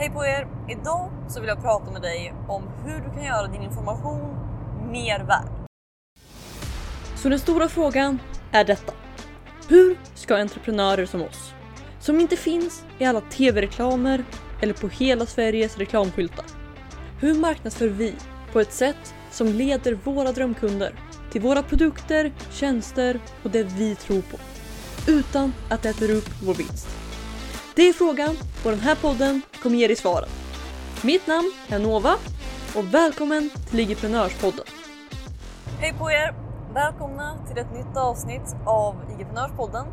Hej på er! Idag så vill jag prata med dig om hur du kan göra din information mer värd. Så den stora frågan är detta. Hur ska entreprenörer som oss, som inte finns i alla tv-reklamer eller på hela Sveriges reklamskyltar. Hur marknadsför vi på ett sätt som leder våra drömkunder till våra produkter, tjänster och det vi tror på. Utan att det äter upp vår vinst. Det är frågan och den här podden kommer ge dig svaren. Mitt namn är Nova och välkommen till Igeprenörspodden. Hej på er! Välkomna till ett nytt avsnitt av Igeprenörspodden.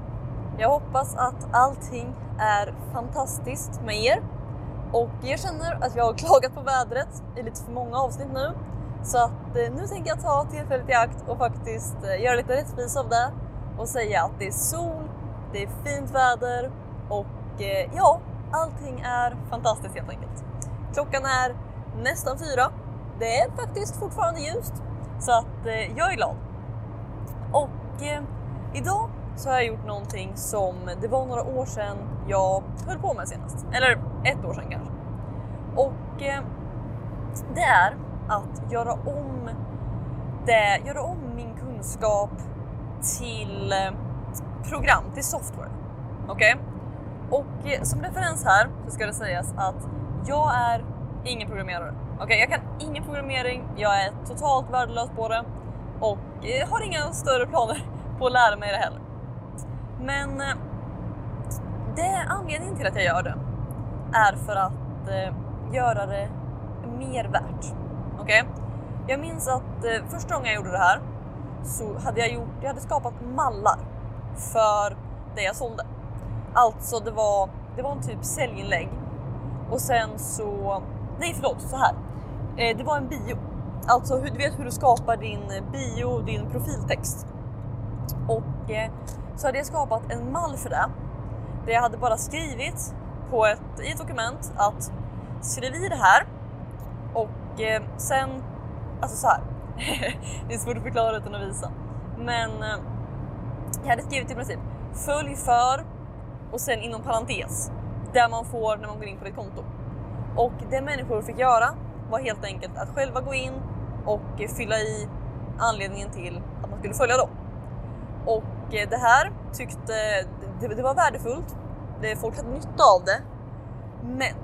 Jag hoppas att allting är fantastiskt med er och jag känner att jag har klagat på vädret i lite för många avsnitt nu så att eh, nu tänker jag ta tillfället i akt och faktiskt eh, göra lite rättvisa av det och säga att det är sol, det är fint väder och Eh, ja, allting är fantastiskt helt enkelt. Klockan är nästan fyra. Det är faktiskt fortfarande ljust så att eh, jag är glad. Och eh, idag så har jag gjort någonting som det var några år sedan jag höll på med senast. Eller ett år sedan kanske. Och eh, det är att göra om det, göra om min kunskap till eh, program, till software. Okej? Och eh, som referens här så ska det sägas att jag är ingen programmerare. Okej, jag kan ingen programmering, jag är totalt värdelös på det och eh, har inga större planer på att lära mig det heller. Men eh, det är anledningen till att jag gör det är för att göra det mer värt. Okej? Jag minns att första gången jag gjorde det här så hade jag gjort, jag hade skapat mallar för det jag sålde. Alltså det var, det var en typ säljinlägg och sen så, nej förlåt så här. Eh, det var en bio. Alltså hur, du vet hur du skapar din bio, din profiltext. Och eh, så hade jag skapat en mall för det. Där jag hade bara skrivit på ett, i ett dokument att skriv i det här och eh, sen, alltså så här. det är svårt att förklara utan att visa. Men eh, jag hade skrivit i princip följ för och sen inom parentes där man får när man går in på ditt konto. Och det människor fick göra var helt enkelt att själva gå in och fylla i anledningen till att man skulle följa dem. Och eh, det här tyckte, det, det var värdefullt, det, folk hade nytta av det. Men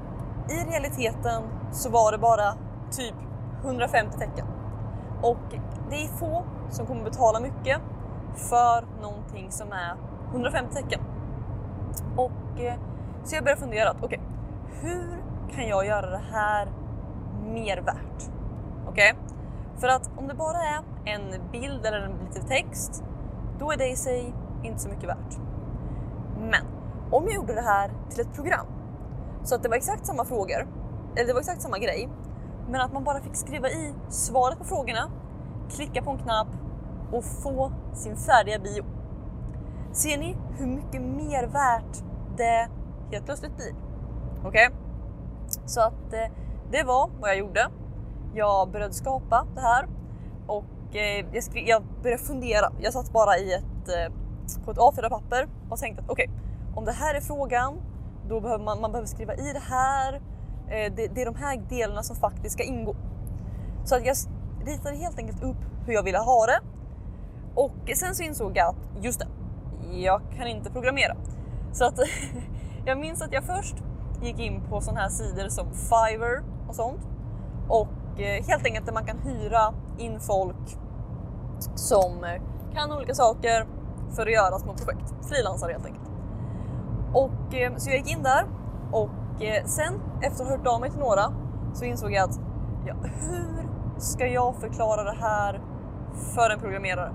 i realiteten så var det bara typ 150 tecken. Och det är få som kommer betala mycket för någonting som är 150 tecken. Och eh, så jag började fundera, okej, okay, hur kan jag göra det här mer värt? Okej? Okay? För att om det bara är en bild eller en liten text, då är det i sig inte så mycket värt. Men om jag gjorde det här till ett program så att det var exakt samma frågor, eller det var exakt samma grej, men att man bara fick skriva i svaret på frågorna, klicka på en knapp och få sin färdiga bio. Ser ni hur mycket mer värt det helt plötsligt blir? Okej? Okay? Så att eh, det var vad jag gjorde. Jag började skapa det här och eh, jag, skri- jag började fundera. Jag satt bara i ett, eh, på ett A4-papper och tänkte att okej, okay, om det här är frågan, då behöver man, man behöver skriva i det här. Eh, det, det, är de här delarna som faktiskt ska ingå. Så att jag ritade helt enkelt upp hur jag ville ha det. Och sen så insåg jag att just det, jag kan inte programmera. Så att jag minns att jag först gick in på sådana här sidor som Fiverr och sånt. Och eh, helt enkelt där man kan hyra in folk som eh, kan olika saker för att göra små projekt. Frilansare helt enkelt. Och eh, så jag gick in där och sen efter att ha hört av mig till några så insåg jag att ja, hur ska jag förklara det här för en programmerare?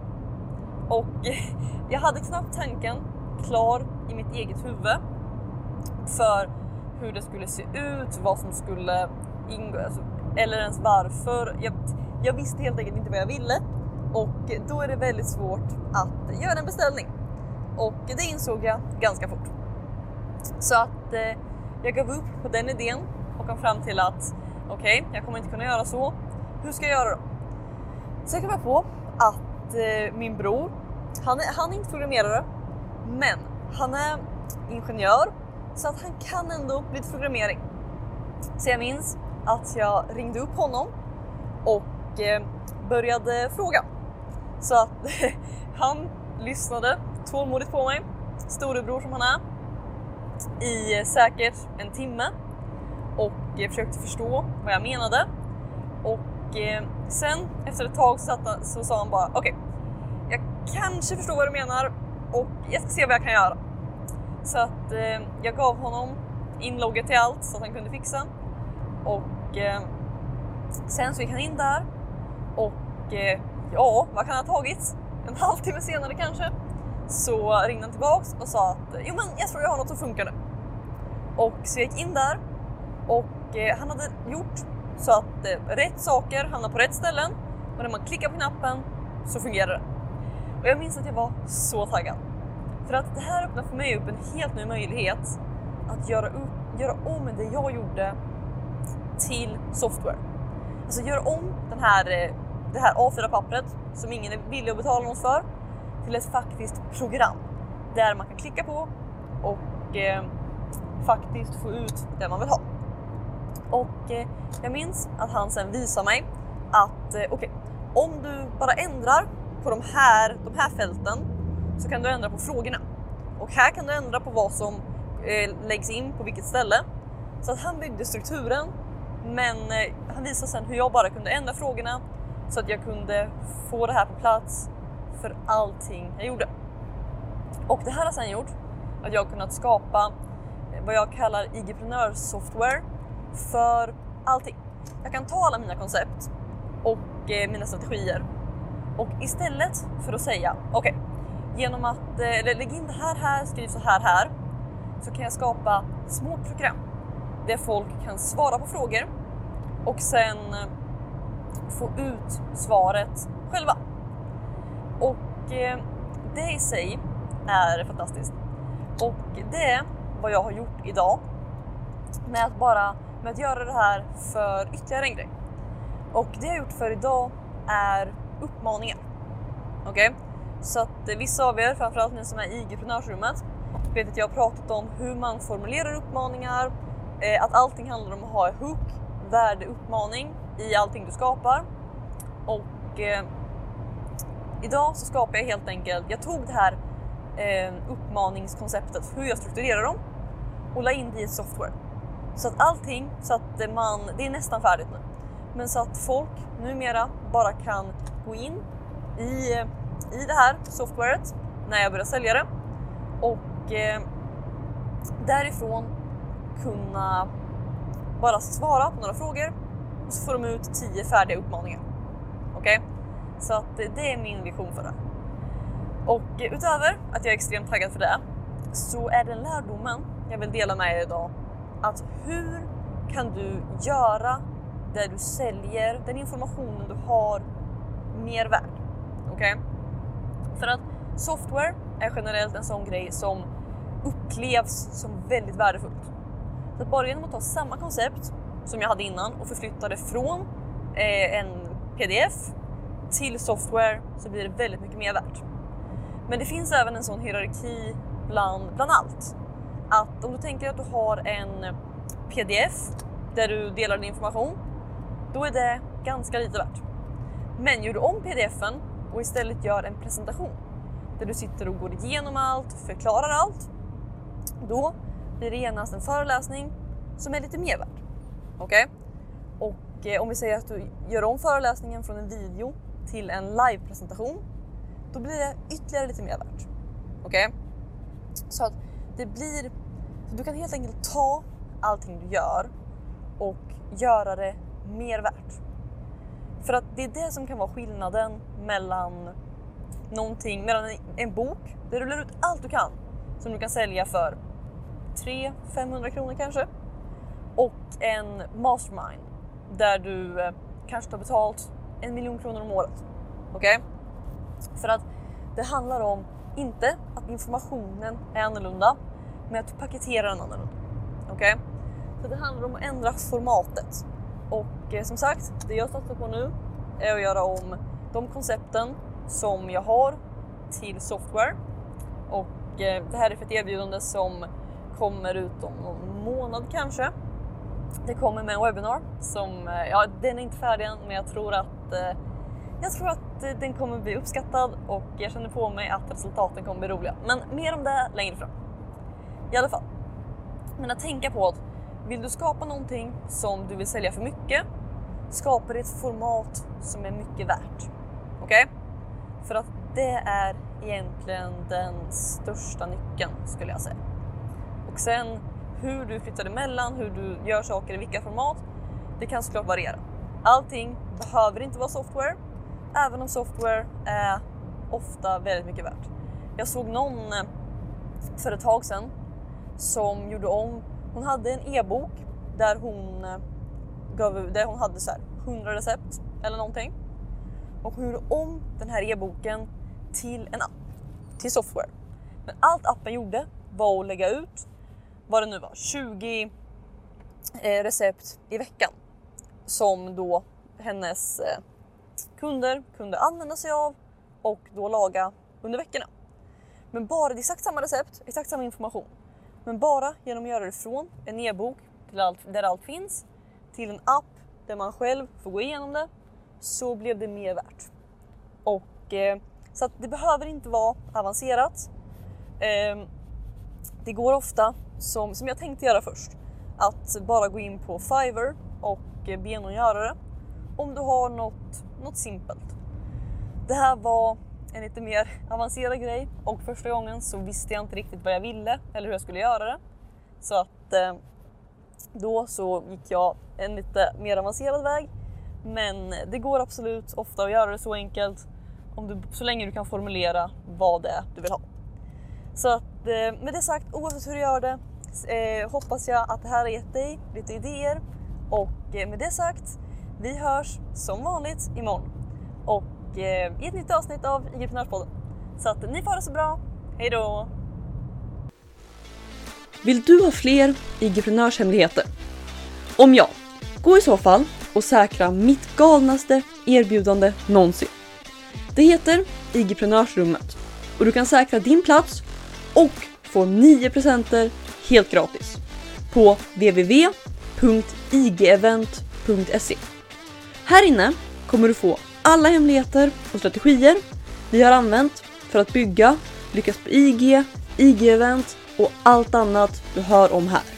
Och jag hade knappt tanken klar i mitt eget huvud för hur det skulle se ut, vad som skulle ingå, alltså, eller ens varför. Jag, jag visste helt enkelt inte vad jag ville och då är det väldigt svårt att göra en beställning. Och det insåg jag ganska fort. Så att eh, jag gav upp på den idén och kom fram till att okej, okay, jag kommer inte kunna göra så. Hur ska jag göra då? Så jag kom på att eh, min bror, han är, han är inte programmerare, men han är ingenjör så att han kan ändå lite programmering. Så jag minns att jag ringde upp honom och eh, började fråga. Så att han lyssnade tålmodigt på mig, storebror som han är, i eh, säkert en timme och eh, försökte förstå vad jag menade. Och eh, sen efter ett tag så, satt, han- så sa han bara okej, okay, jag kanske förstår vad du menar och jag ska se vad jag kan göra. Så att eh, jag gav honom inlogget till allt så att han kunde fixa. Och eh, sen så gick han in där och eh, ja, vad kan ha tagit? En halvtimme senare kanske så ringde han tillbaks och sa att jo men jag tror jag har något som funkar nu. Och så jag gick in där och eh, han hade gjort så att eh, rätt saker hamnar på rätt ställen och när man klickar på knappen så fungerar det. Och jag minns att jag var så taggad. För att det här öppnar för mig upp en helt ny möjlighet att göra, upp, göra om det jag gjorde till software. Alltså göra om den här, eh, det här A4-pappret som ingen är villig att betala något för till ett faktiskt program där man kan klicka på och eh, faktiskt få ut det man vill ha. Och eh, jag minns att han sen visade mig att eh, okej, om du bara ändrar på de här, de här fälten så kan du ändra på frågorna. Och här kan du ändra på vad som eh, läggs in på vilket ställe. Så att han byggde strukturen men eh, han visade sen hur jag bara kunde ändra frågorna så att jag kunde få det här på plats för allting jag gjorde. Och det här har sen gjort att jag har kunnat skapa eh, vad jag kallar IG-prenör-software för allting. Jag kan ta alla mina koncept och eh, mina strategier och istället för att säga okej, genom att eh, lägga lägg in det här här, skriv så här här, så kan jag skapa små program där folk kan svara på frågor och sen eh, få ut svaret själva. Och eh, det i sig är fantastiskt. Och det är vad jag har gjort idag med att bara med att göra det här för ytterligare en grej. Och det jag har gjort för idag är uppmaningar. Okej? Så att eh, vissa av er, framförallt ni som är i IG-prenörsrummet, vet att jag har pratat om hur man formulerar uppmaningar, eh, att allting handlar om att ha en hook, värdeuppmaning, i allting du skapar. Och eh, idag så skapar jag helt enkelt, jag tog det här eh, uppmaningskonceptet, hur jag strukturerar dem och la in det i ett software. Så att allting, så att man, det är nästan färdigt nu, men så att folk numera bara kan gå in i, i det här softwaret när jag börjar sälja det och eh, därifrån kunna bara svara på några frågor och så får de ut 10 färdiga uppmaningar. Okej? Okay? Så att det är min vision för det. Och utöver att jag är extremt taggad för det så är den lärdomen jag vill dela med er idag att hur kan du göra det du säljer, den informationen du har, mer värd? Okej? Okay? För att software är generellt en sån grej som upplevs som väldigt värdefullt. Så att bara genom att ta samma koncept som jag hade innan och förflytta det från eh, en pdf till software så blir det väldigt mycket mer värt. Men det finns även en sån hierarki bland, bland allt. Att om du tänker att du har en pdf där du delar din information, då är det ganska lite värt. Men gör du om pdfen och istället gör en presentation där du sitter och går igenom allt, förklarar allt, då blir det genast en föreläsning som är lite mer värd. Okej? Okay? Och eh, om vi säger att du gör om föreläsningen från en video till en live-presentation, då blir det ytterligare lite mer värt. Okej? Okay? Så att det blir... Så du kan helt enkelt ta allting du gör och göra det mer värt. För att det är det som kan vara skillnaden mellan någonting, mellan en, bok där du lär ut allt du kan som du kan sälja för 300-500 kronor kanske och en mastermind där du eh, kanske tar betalt en miljon kronor om året. Okej? Okay? För att det handlar om inte att informationen är annorlunda, men att du paketerar den annorlunda. Okej? Okay? Så det handlar om att ändra formatet. Och eh, som sagt, det jag satsar på nu är att göra om de koncepten som jag har till software. Och eh, det här är för ett erbjudande som kommer ut om någon månad kanske. det kommer med en webbinar som, eh, ja den är inte färdig än men jag tror att eh, jag tror att eh, den kommer bli uppskattad och jag känner på mig att resultaten kommer bli roliga. Men mer om det längre fram. I alla fall. Men att tänka på att vill du skapa någonting som du vill sälja för mycket, skapa det ett format som är mycket värt. Okej? Okay? För att det är egentligen den största nyckeln skulle jag säga. Och sen hur du flyttar emellan, hur du gör saker i vilka format, det kan såklart variera. Allting behöver inte vara software, även om software är ofta väldigt mycket värt. Jag såg någon eh, för ett tag sedan som gjorde om, hon hade en e-bok där hon eh, gav, där hon hade så här 100 recept eller någonting. Och hon gjorde om den här e-boken till en app, till software. Men allt appen gjorde var att lägga ut vad det nu var, 20 eh, recept i veckan som då hennes eh, kunder kunde använda sig av och då laga under veckorna. Men bara, det exakt samma recept, exakt samma information. Men bara genom att göra det från en e-bok där allt finns till en app där man själv får gå igenom det så blev det mer värt. Och, eh, så att det behöver inte vara avancerat. Eh, det går ofta, som, som jag tänkte göra först, att bara gå in på Fiverr och be någon göra det. Om du har något, något simpelt. Det här var en lite mer avancerad grej och första gången så visste jag inte riktigt vad jag ville eller hur jag skulle göra det. Så att eh, då så gick jag en lite mer avancerad väg. Men det går absolut ofta att göra det så enkelt om du, så länge du kan formulera vad det är du vill ha. Så att eh, med det sagt, oavsett hur du gör det, eh, hoppas jag att det här har gett dig lite idéer. Och eh, med det sagt, vi hörs som vanligt imorgon. Och eh, i ett nytt avsnitt av IG-prenörspodden. Så att ni får ha det så bra. Hej då! Vill du ha fler IG-prenörshemligheter? Om ja, gå i så fall och säkra mitt galnaste erbjudande någonsin. Det heter IG-prenörsrummet och du kan säkra din plats och få 9 presenter helt gratis på www.igevent.se. Här inne kommer du få alla hemligheter och strategier vi har använt för att bygga, lyckas på IG, IG-event och allt annat du hör om här.